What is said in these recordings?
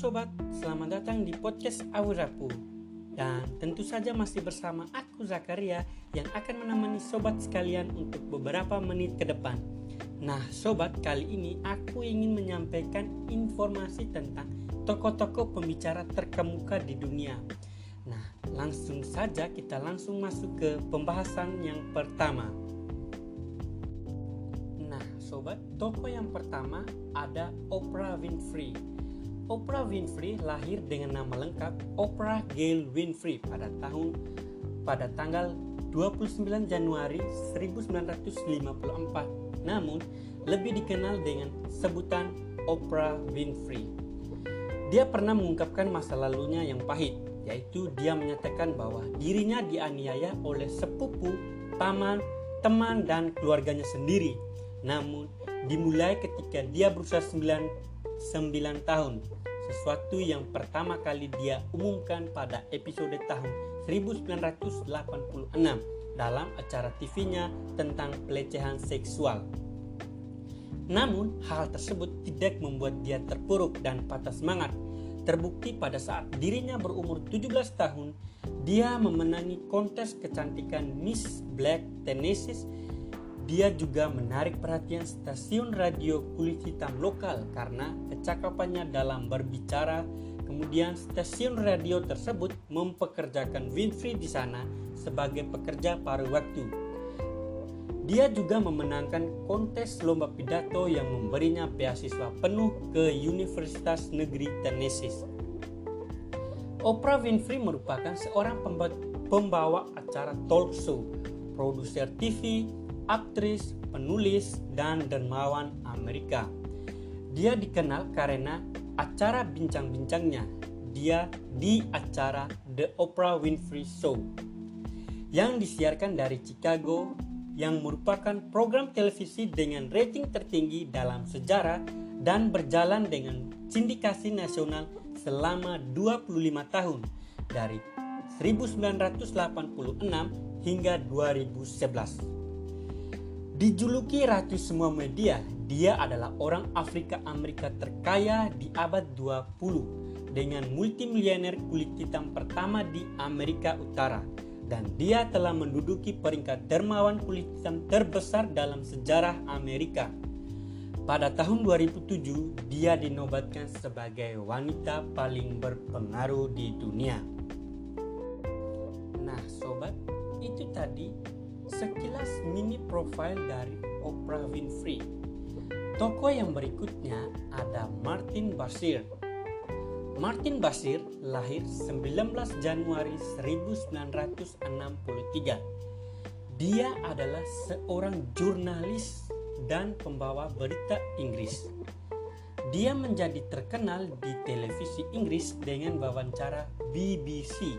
sobat, selamat datang di podcast Awirapu. Dan tentu saja masih bersama aku Zakaria yang akan menemani sobat sekalian untuk beberapa menit ke depan. Nah, sobat, kali ini aku ingin menyampaikan informasi tentang tokoh-tokoh pembicara terkemuka di dunia. Nah, langsung saja kita langsung masuk ke pembahasan yang pertama. Nah, sobat, tokoh yang pertama ada Oprah Winfrey Oprah Winfrey lahir dengan nama lengkap Oprah Gail Winfrey pada tahun pada tanggal 29 Januari 1954. Namun, lebih dikenal dengan sebutan Oprah Winfrey. Dia pernah mengungkapkan masa lalunya yang pahit, yaitu dia menyatakan bahwa dirinya dianiaya oleh sepupu, paman, teman, dan keluarganya sendiri. Namun, dimulai ketika dia berusia 9 9 tahun sesuatu yang pertama kali dia umumkan pada episode tahun 1986 dalam acara TV-nya tentang pelecehan seksual. Namun, hal tersebut tidak membuat dia terpuruk dan patah semangat. Terbukti pada saat dirinya berumur 17 tahun, dia memenangi kontes kecantikan Miss Black Tennessee dia juga menarik perhatian stasiun radio kulit hitam lokal karena kecakapannya dalam berbicara. Kemudian stasiun radio tersebut mempekerjakan Winfrey di sana sebagai pekerja paruh waktu. Dia juga memenangkan kontes lomba pidato yang memberinya beasiswa penuh ke Universitas Negeri Tennessee. Oprah Winfrey merupakan seorang pembawa acara talk show, produser TV, aktris, penulis, dan dermawan Amerika. Dia dikenal karena acara bincang-bincangnya. Dia di acara The Oprah Winfrey Show yang disiarkan dari Chicago yang merupakan program televisi dengan rating tertinggi dalam sejarah dan berjalan dengan sindikasi nasional selama 25 tahun dari 1986 hingga 2011. Dijuluki ratu semua media, dia adalah orang Afrika Amerika terkaya di abad 20 dengan multimilioner kulit hitam pertama di Amerika Utara dan dia telah menduduki peringkat dermawan kulit hitam terbesar dalam sejarah Amerika. Pada tahun 2007, dia dinobatkan sebagai wanita paling berpengaruh di dunia. Nah, sobat, itu tadi Sekilas mini profil dari Oprah Winfrey. Tokoh yang berikutnya ada Martin Bashir. Martin Bashir lahir 19 Januari 1963. Dia adalah seorang jurnalis dan pembawa berita Inggris. Dia menjadi terkenal di televisi Inggris dengan wawancara BBC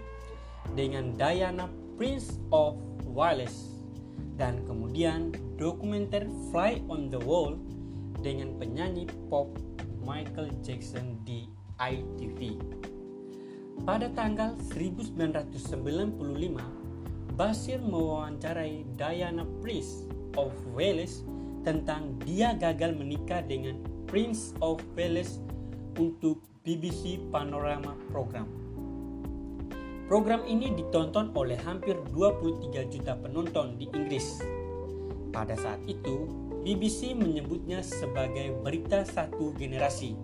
dengan Diana Prince of Wales dan kemudian dokumenter Fly on the Wall dengan penyanyi pop Michael Jackson di ITV. Pada tanggal 1995, Basir mewawancarai Diana Prince of Wales tentang dia gagal menikah dengan Prince of Wales untuk BBC Panorama Program. Program ini ditonton oleh hampir 23 juta penonton di Inggris. Pada saat itu, BBC menyebutnya sebagai berita satu generasi.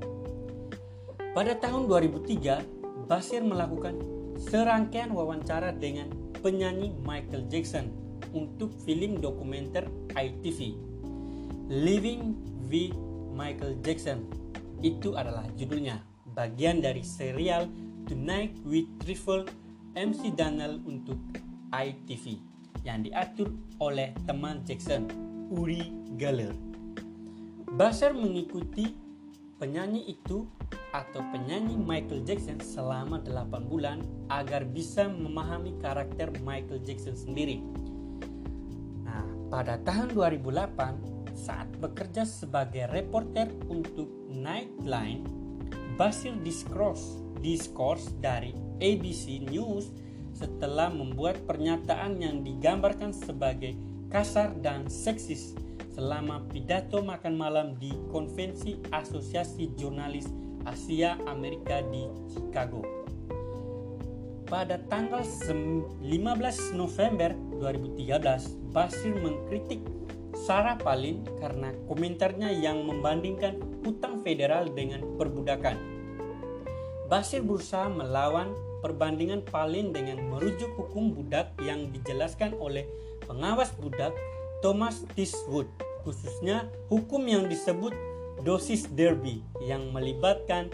Pada tahun 2003, Basir melakukan serangkaian wawancara dengan penyanyi Michael Jackson untuk film dokumenter ITV. Living with Michael Jackson itu adalah judulnya, bagian dari serial Tonight with Trifle MC Daniel untuk ITV yang diatur oleh teman Jackson, Uri Geller. Basher mengikuti penyanyi itu atau penyanyi Michael Jackson selama 8 bulan agar bisa memahami karakter Michael Jackson sendiri. Nah, pada tahun 2008 saat bekerja sebagai reporter untuk Nightline, Basir diskors, diskors dari ABC News setelah membuat pernyataan yang digambarkan sebagai kasar dan seksis selama pidato makan malam di konvensi Asosiasi Jurnalis Asia Amerika di Chicago. Pada tanggal 15 November 2013, Basir mengkritik Sarah Palin karena komentarnya yang membandingkan hutang federal dengan perbudakan. Basir berusaha melawan perbandingan Palin dengan merujuk hukum budak yang dijelaskan oleh pengawas budak Thomas Tiswood, khususnya hukum yang disebut dosis derby yang melibatkan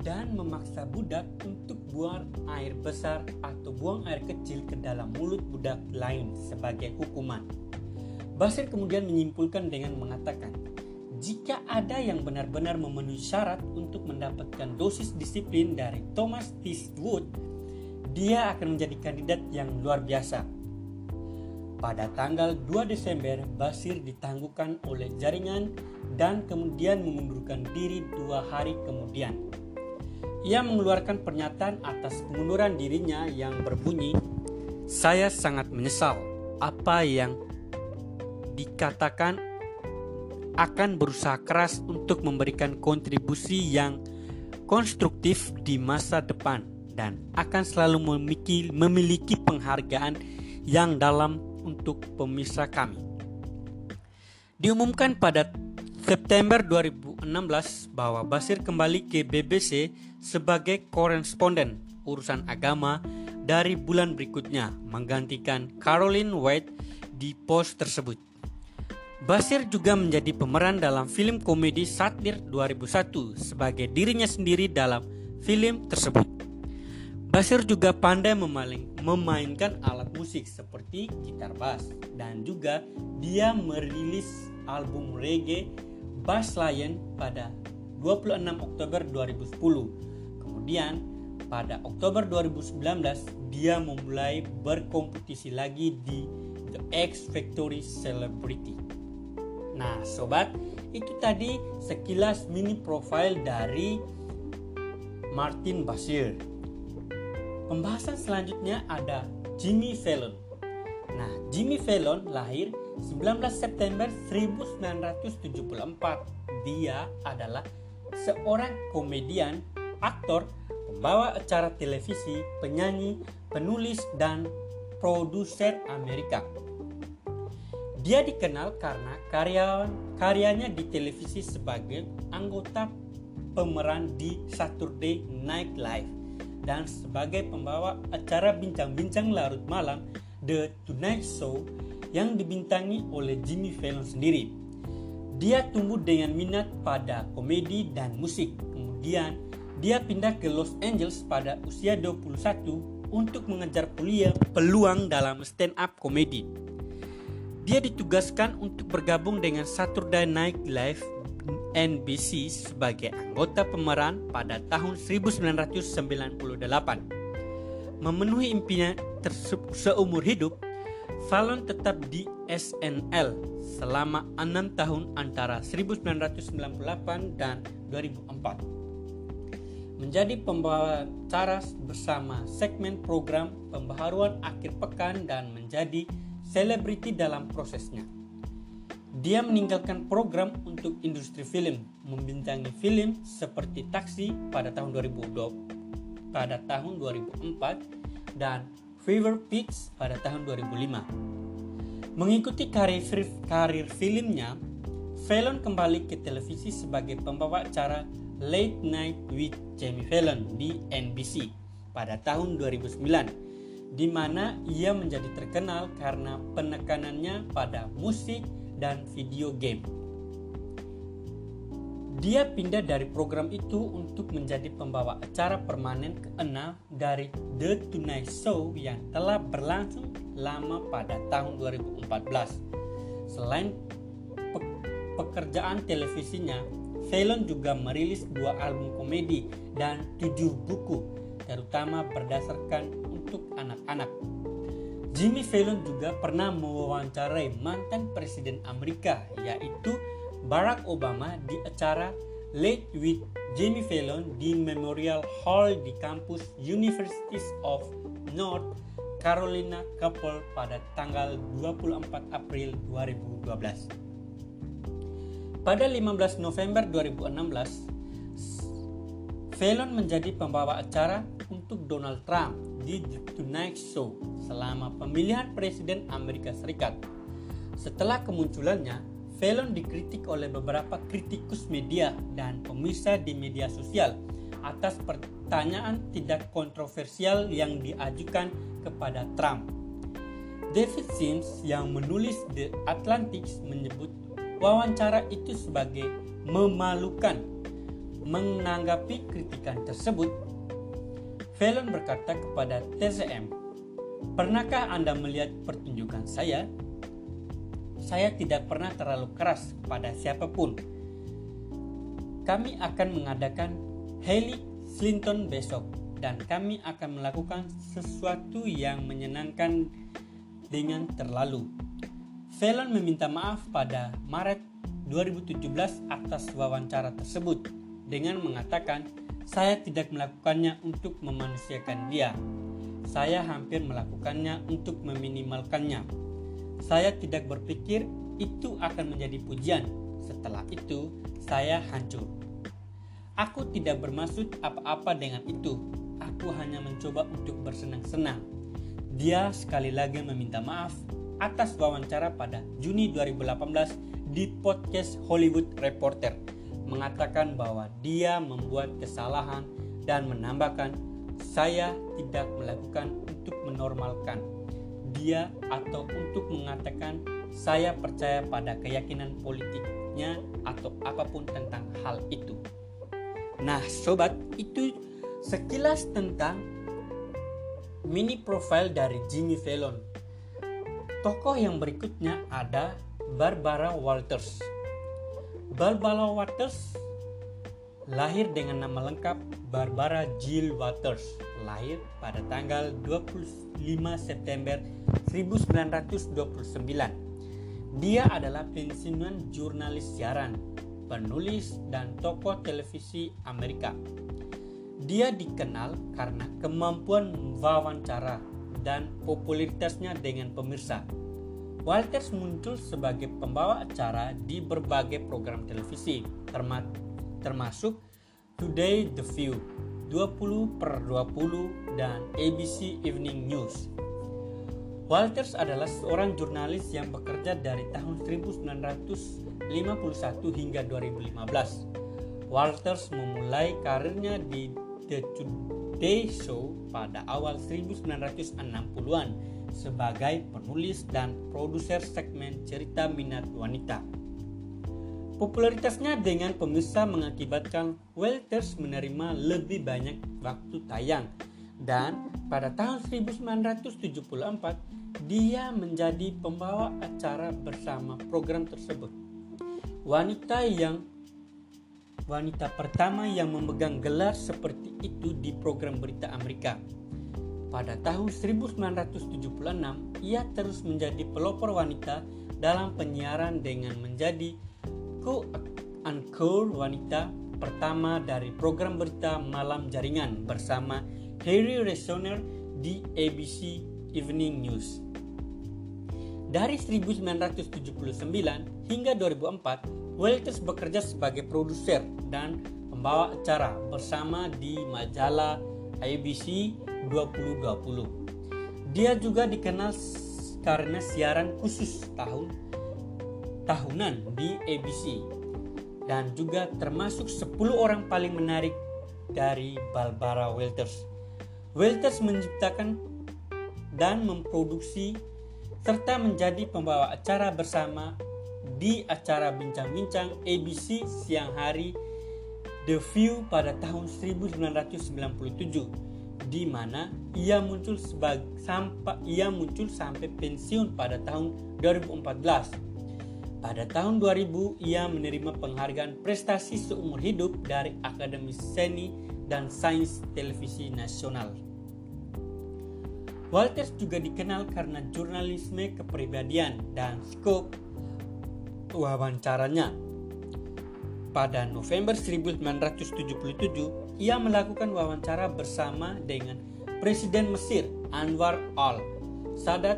dan memaksa budak untuk buang air besar atau buang air kecil ke dalam mulut budak lain sebagai hukuman. Basir kemudian menyimpulkan dengan mengatakan, jika ada yang benar-benar memenuhi syarat untuk mendapatkan dosis disiplin dari Thomas Eastwood, dia akan menjadi kandidat yang luar biasa. Pada tanggal 2 Desember, Basir ditangguhkan oleh jaringan dan kemudian mengundurkan diri dua hari kemudian. Ia mengeluarkan pernyataan atas pengunduran dirinya yang berbunyi, "Saya sangat menyesal apa yang dikatakan akan berusaha keras untuk memberikan kontribusi yang konstruktif di masa depan dan akan selalu memiliki, memiliki penghargaan yang dalam untuk pemirsa kami." Diumumkan pada September 2016 bahwa Basir kembali ke BBC sebagai koresponden urusan agama dari bulan berikutnya menggantikan Caroline White di pos tersebut. Basir juga menjadi pemeran dalam film komedi satir 2001 sebagai dirinya sendiri dalam film tersebut. Basir juga pandai memaling, memainkan alat musik seperti gitar bass dan juga dia merilis album reggae Bass Lion pada 26 Oktober 2010. Kemudian pada Oktober 2019 dia memulai berkompetisi lagi di The X Factory Celebrity. Nah, sobat, itu tadi sekilas mini profile dari Martin Basir. Pembahasan selanjutnya ada Jimmy Fallon. Nah, Jimmy Fallon lahir 19 September 1974. Dia adalah seorang komedian, aktor, pembawa acara televisi, penyanyi, penulis, dan produser Amerika. Dia dikenal karena karyawan karyanya di televisi sebagai anggota pemeran di Saturday Night Live dan sebagai pembawa acara bincang-bincang larut malam The Tonight Show yang dibintangi oleh Jimmy Fallon sendiri. Dia tumbuh dengan minat pada komedi dan musik. Kemudian, dia pindah ke Los Angeles pada usia 21 untuk mengejar kuliah peluang dalam stand up komedi. Dia ditugaskan untuk bergabung dengan Saturday Night Live NBC sebagai anggota pemeran pada tahun 1998. Memenuhi impian seumur hidup, Fallon tetap di SNL selama enam tahun antara 1998 dan 2004. Menjadi pembawa bersama segmen program pembaharuan akhir pekan dan menjadi selebriti dalam prosesnya. Dia meninggalkan program untuk industri film, membintangi film seperti Taxi pada tahun 2002, pada tahun 2004 dan Fever Pitch pada tahun 2005. Mengikuti karir, karir filmnya, Fallon kembali ke televisi sebagai pembawa acara Late Night with Jamie Fallon di NBC pada tahun 2009, di mana ia menjadi terkenal karena penekanannya pada musik dan video game. Dia pindah dari program itu untuk menjadi pembawa acara permanen ke-6 dari The Tonight Show yang telah berlangsung lama pada tahun 2014. Selain pe pekerjaan televisinya, Fallon juga merilis dua album komedi dan tujuh buku, terutama berdasarkan untuk anak-anak. Jimmy Fallon juga pernah mewawancarai mantan presiden Amerika, yaitu Barack Obama di acara Late with Jamie Fallon di Memorial Hall di kampus Universities of North Carolina Chapel pada tanggal 24 April 2012. Pada 15 November 2016, Fallon menjadi pembawa acara untuk Donald Trump di The Tonight Show selama pemilihan presiden Amerika Serikat. Setelah kemunculannya, Fallon dikritik oleh beberapa kritikus media dan pemirsa di media sosial atas pertanyaan tidak kontroversial yang diajukan kepada Trump. David Sims yang menulis The Atlantic menyebut wawancara itu sebagai memalukan. Menanggapi kritikan tersebut, Fallon berkata kepada TCM, Pernahkah Anda melihat pertunjukan saya? Saya tidak pernah terlalu keras pada siapa pun. Kami akan mengadakan Haley Clinton besok dan kami akan melakukan sesuatu yang menyenangkan dengan terlalu Fallon meminta maaf pada Maret 2017 atas wawancara tersebut dengan mengatakan, "Saya tidak melakukannya untuk memanusiakan dia. Saya hampir melakukannya untuk meminimalkannya. Saya tidak berpikir itu akan menjadi pujian. Setelah itu, saya hancur. Aku tidak bermaksud apa-apa dengan itu. Aku hanya mencoba untuk bersenang-senang." Dia sekali lagi meminta maaf atas wawancara pada Juni 2018 di podcast Hollywood Reporter mengatakan bahwa dia membuat kesalahan dan menambahkan saya tidak melakukan untuk menormalkan dia atau untuk mengatakan saya percaya pada keyakinan politiknya atau apa pun tentang hal itu. Nah, sobat, itu sekilas tentang mini profile dari Jimmy Fallon Tokoh yang berikutnya ada Barbara Walters. Barbara Walters lahir dengan nama lengkap Barbara Jill Walters, lahir pada tanggal 25 September 1929. Dia adalah pensiunan jurnalis siaran, penulis, dan tokoh televisi Amerika. Dia dikenal karena kemampuan wawancara dan popularitasnya dengan pemirsa. Walters muncul sebagai pembawa acara di berbagai program televisi, termasuk Today The View, 20 per 20, dan ABC Evening News. Walters adalah seorang jurnalis yang bekerja dari tahun 1951 hingga 2015. Walters memulai karirnya di The Day Show pada awal 1960-an sebagai penulis dan produser segmen cerita minat wanita. Popularitasnya dengan pemirsa mengakibatkan Walters menerima lebih banyak waktu tayang dan pada tahun 1974 dia menjadi pembawa acara bersama program tersebut. Wanita yang wanita pertama yang memegang gelar seperti itu di program berita Amerika. Pada tahun 1976, ia terus menjadi pelopor wanita dalam penyiaran dengan menjadi co-anchor wanita pertama dari program berita malam jaringan bersama Harry Resoner di ABC Evening News. Dari 1979 hingga 2004, Walters bekerja sebagai produser dan pembawa acara bersama di majalah ABC 2020. Dia juga dikenal karena siaran khusus tahun tahunan di ABC dan juga termasuk 10 orang paling menarik dari Barbara Walters. Walters menciptakan dan memproduksi serta menjadi pembawa acara bersama di acara bincang-bincang ABC siang hari The View pada tahun 1997 di mana ia muncul sebagai sampai ia muncul sampai pensiun pada tahun 2014. Pada tahun 2000 ia menerima penghargaan prestasi seumur hidup dari Akademi Seni dan Sains Televisi Nasional. Walters juga dikenal karena jurnalisme kepribadian dan skop wawancaranya. Pada November 1977, ia melakukan wawancara bersama dengan Presiden Mesir Anwar al-Sadat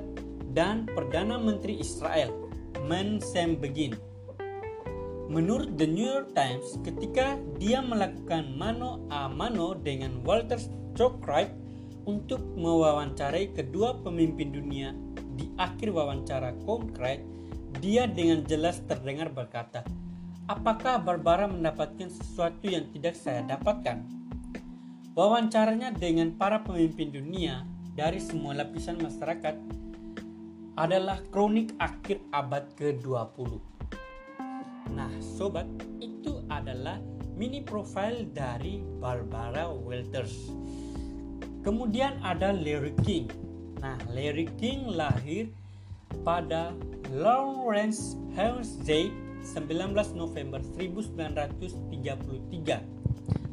dan Perdana Menteri Israel Menachem Begin. Menurut The New York Times, ketika dia melakukan mano a mano dengan Walter Cronkite untuk mewawancarai kedua pemimpin dunia, di akhir wawancara Cronkite, dia dengan jelas terdengar berkata, Apakah Barbara mendapatkan sesuatu yang tidak saya dapatkan? Wawancaranya dengan para pemimpin dunia dari semua lapisan masyarakat adalah kronik akhir abad ke-20 Nah, sobat, itu adalah mini profile dari Barbara Walters. Kemudian ada Larry King. Nah, Larry King lahir pada Lawrence Day 19 November 1933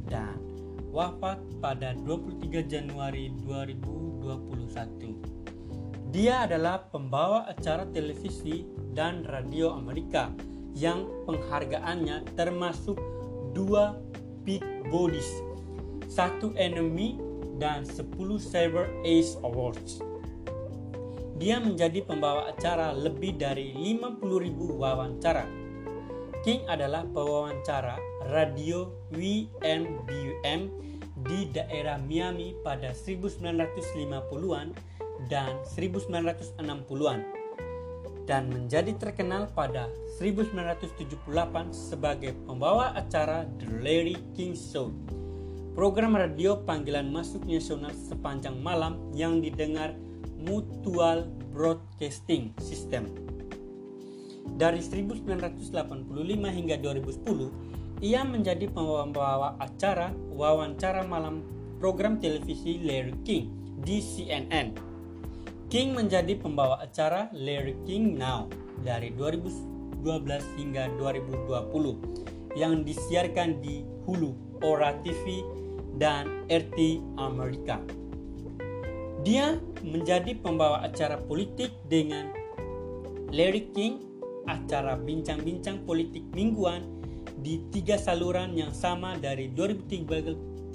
dan wafat pada 23 Januari 2021. Dia adalah pembawa acara televisi dan radio Amerika yang penghargaannya termasuk dua Bodies, satu Enemy dan 10 Cyber Ace Awards. Dia menjadi pembawa acara lebih dari 50.000 wawancara. King adalah pewawancara radio WMBM di daerah Miami pada 1950-an dan 1960-an dan menjadi terkenal pada 1978 sebagai pembawa acara The Larry King Show, program radio panggilan masuk nasional sepanjang malam yang didengar Mutual Broadcasting System. Dari 1985 hingga 2010, ia menjadi pembawa acara wawancara malam program televisi Larry King di CNN King menjadi pembawa acara Larry King Now dari 2012 hingga 2020 yang disiarkan di Hulu, Ora TV, dan RT Amerika. Dia menjadi pembawa acara politik dengan Larry King, acara bincang-bincang politik mingguan di tiga saluran yang sama dari 2013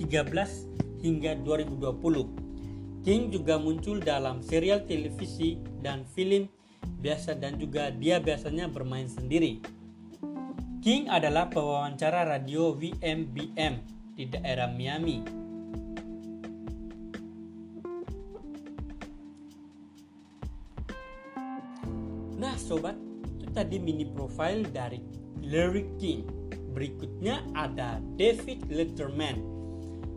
hingga 2020 King juga muncul dalam serial televisi dan film biasa dan juga dia biasanya bermain sendiri. King adalah pewawancara radio VMBM di daerah Miami. Nah sobat, tadi mini profile dari Larry King. Berikutnya ada David Letterman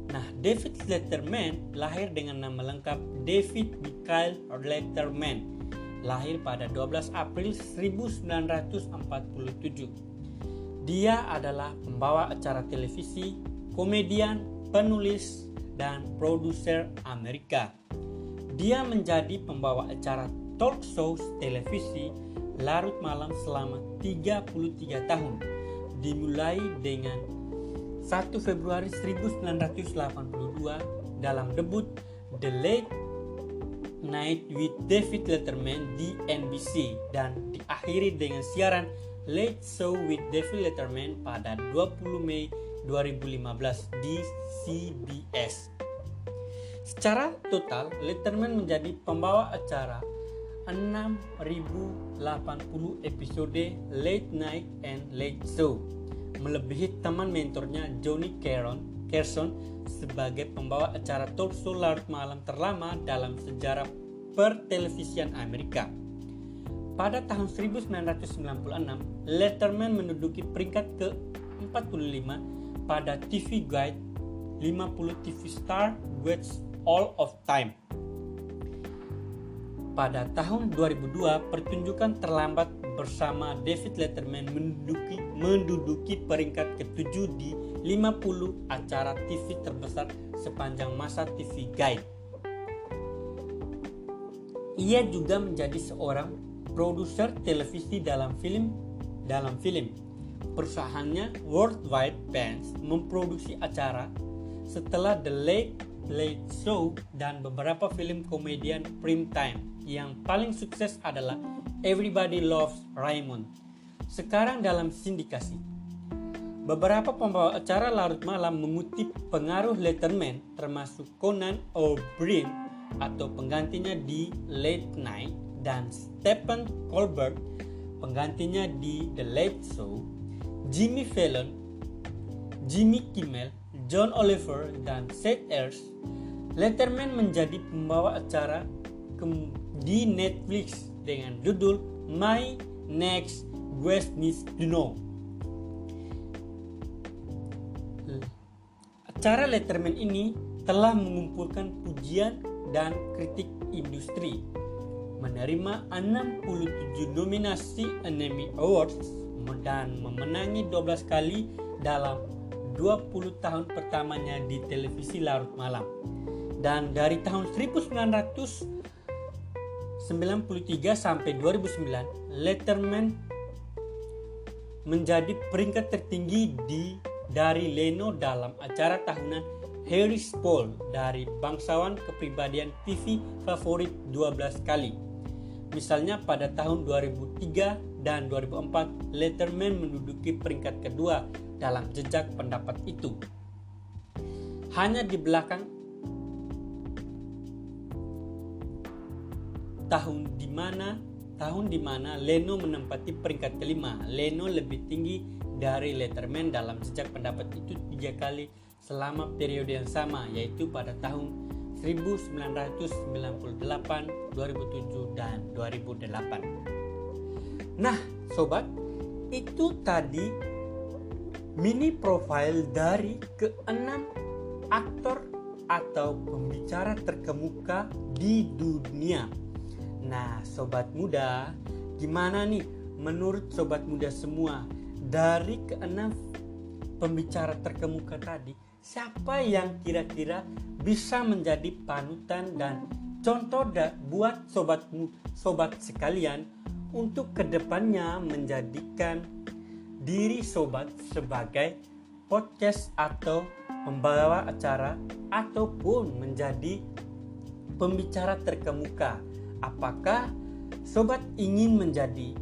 Nah, David Letterman lahir dengan nama lengkap David Michael Letterman. Lahir pada 12 April 1947. Dia adalah pembawa acara televisi, komedian, penulis, dan produser Amerika. Dia menjadi pembawa acara talk show televisi larut malam selama 33 tahun, dimulai dengan 1 Februari 1982 dalam debut The Late Night with David Letterman di NBC dan diakhiri dengan siaran Late Show with David Letterman pada 20 Mei 2015 di CBS. Secara total, Letterman menjadi pembawa acara 6.080 episode Late Night and Late Show melebihi teman mentornya Johnny Caron, Carson sebagai pembawa acara talk show larut malam terlama dalam sejarah pertelevisian Amerika. Pada tahun 1996, Letterman menduduki peringkat ke-45 pada TV Guide 50 TV Star Greatest All of Time. Pada tahun 2002, pertunjukan terlambat bersama David Letterman menduduki, menduduki peringkat ketujuh di 50 acara TV terbesar sepanjang masa TV Guide. Ia juga menjadi seorang produser televisi dalam film dalam film. Perusahaannya Worldwide Bands memproduksi acara setelah The Late Late Show dan beberapa film komedian prime time. Yang paling sukses adalah Everybody Loves Raymond. Sekarang dalam sindikasi. Beberapa pembawa acara larut malam mengutip pengaruh Letterman termasuk Conan O'Brien atau penggantinya di Late Night dan Stephen Colbert penggantinya di The Late Show. Jimmy Fallon, Jimmy Kimmel, John Oliver, dan Seth Ayers, Letterman menjadi pembawa acara di Netflix dengan judul My Next Guest Needs to Know. Acara Letterman ini telah mengumpulkan pujian dan kritik industri, menerima 67 nominasi Emmy Awards dan memenangi 12 kali dalam 20 tahun pertamanya di televisi larut malam. Dan dari tahun 1993 sampai 2009, Letterman menjadi peringkat tertinggi di dari Leno dalam acara tahunan Harris Poll dari bangsawan kepribadian TV favorit 12 kali. Misalnya pada tahun 2003 dan 2004, Letterman menduduki peringkat kedua dalam jejak pendapat itu. Hanya di belakang tahun di mana tahun di mana Leno menempati peringkat kelima. Leno lebih tinggi dari Letterman dalam jejak pendapat itu tiga kali selama periode yang sama yaitu pada tahun 1998, 2007, dan 2008. Nah, sobat, itu tadi mini profile dari keenam aktor atau pembicara terkemuka di dunia. Nah, sobat muda, gimana nih menurut sobat muda semua? dari keenam pembicara terkemuka tadi, siapa yang kira-kira bisa menjadi panutan dan contoh da buat sobatmu sobat sekalian untuk ke depannya menjadikan diri sobat sebagai podcast atau membawa acara ataupun menjadi pembicara terkemuka. Apakah sobat ingin menjadi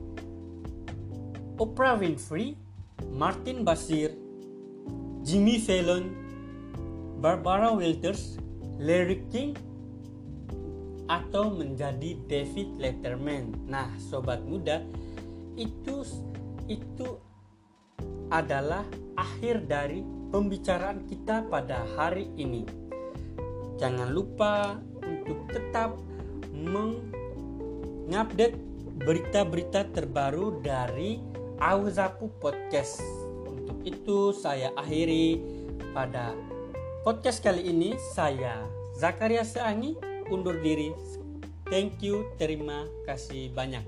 Oprah Winfrey, Martin Bashir, Jimmy Fallon, Barbara Walters, Larry King, atau menjadi David Letterman. Nah, sobat muda, itu itu adalah akhir dari pembicaraan kita pada hari ini. Jangan lupa untuk tetap mengupdate berita-berita terbaru dari Auzapu Podcast. Untuk itu saya akhiri pada podcast kali ini saya Zakaria Seangi undur diri. Thank you, terima kasih banyak.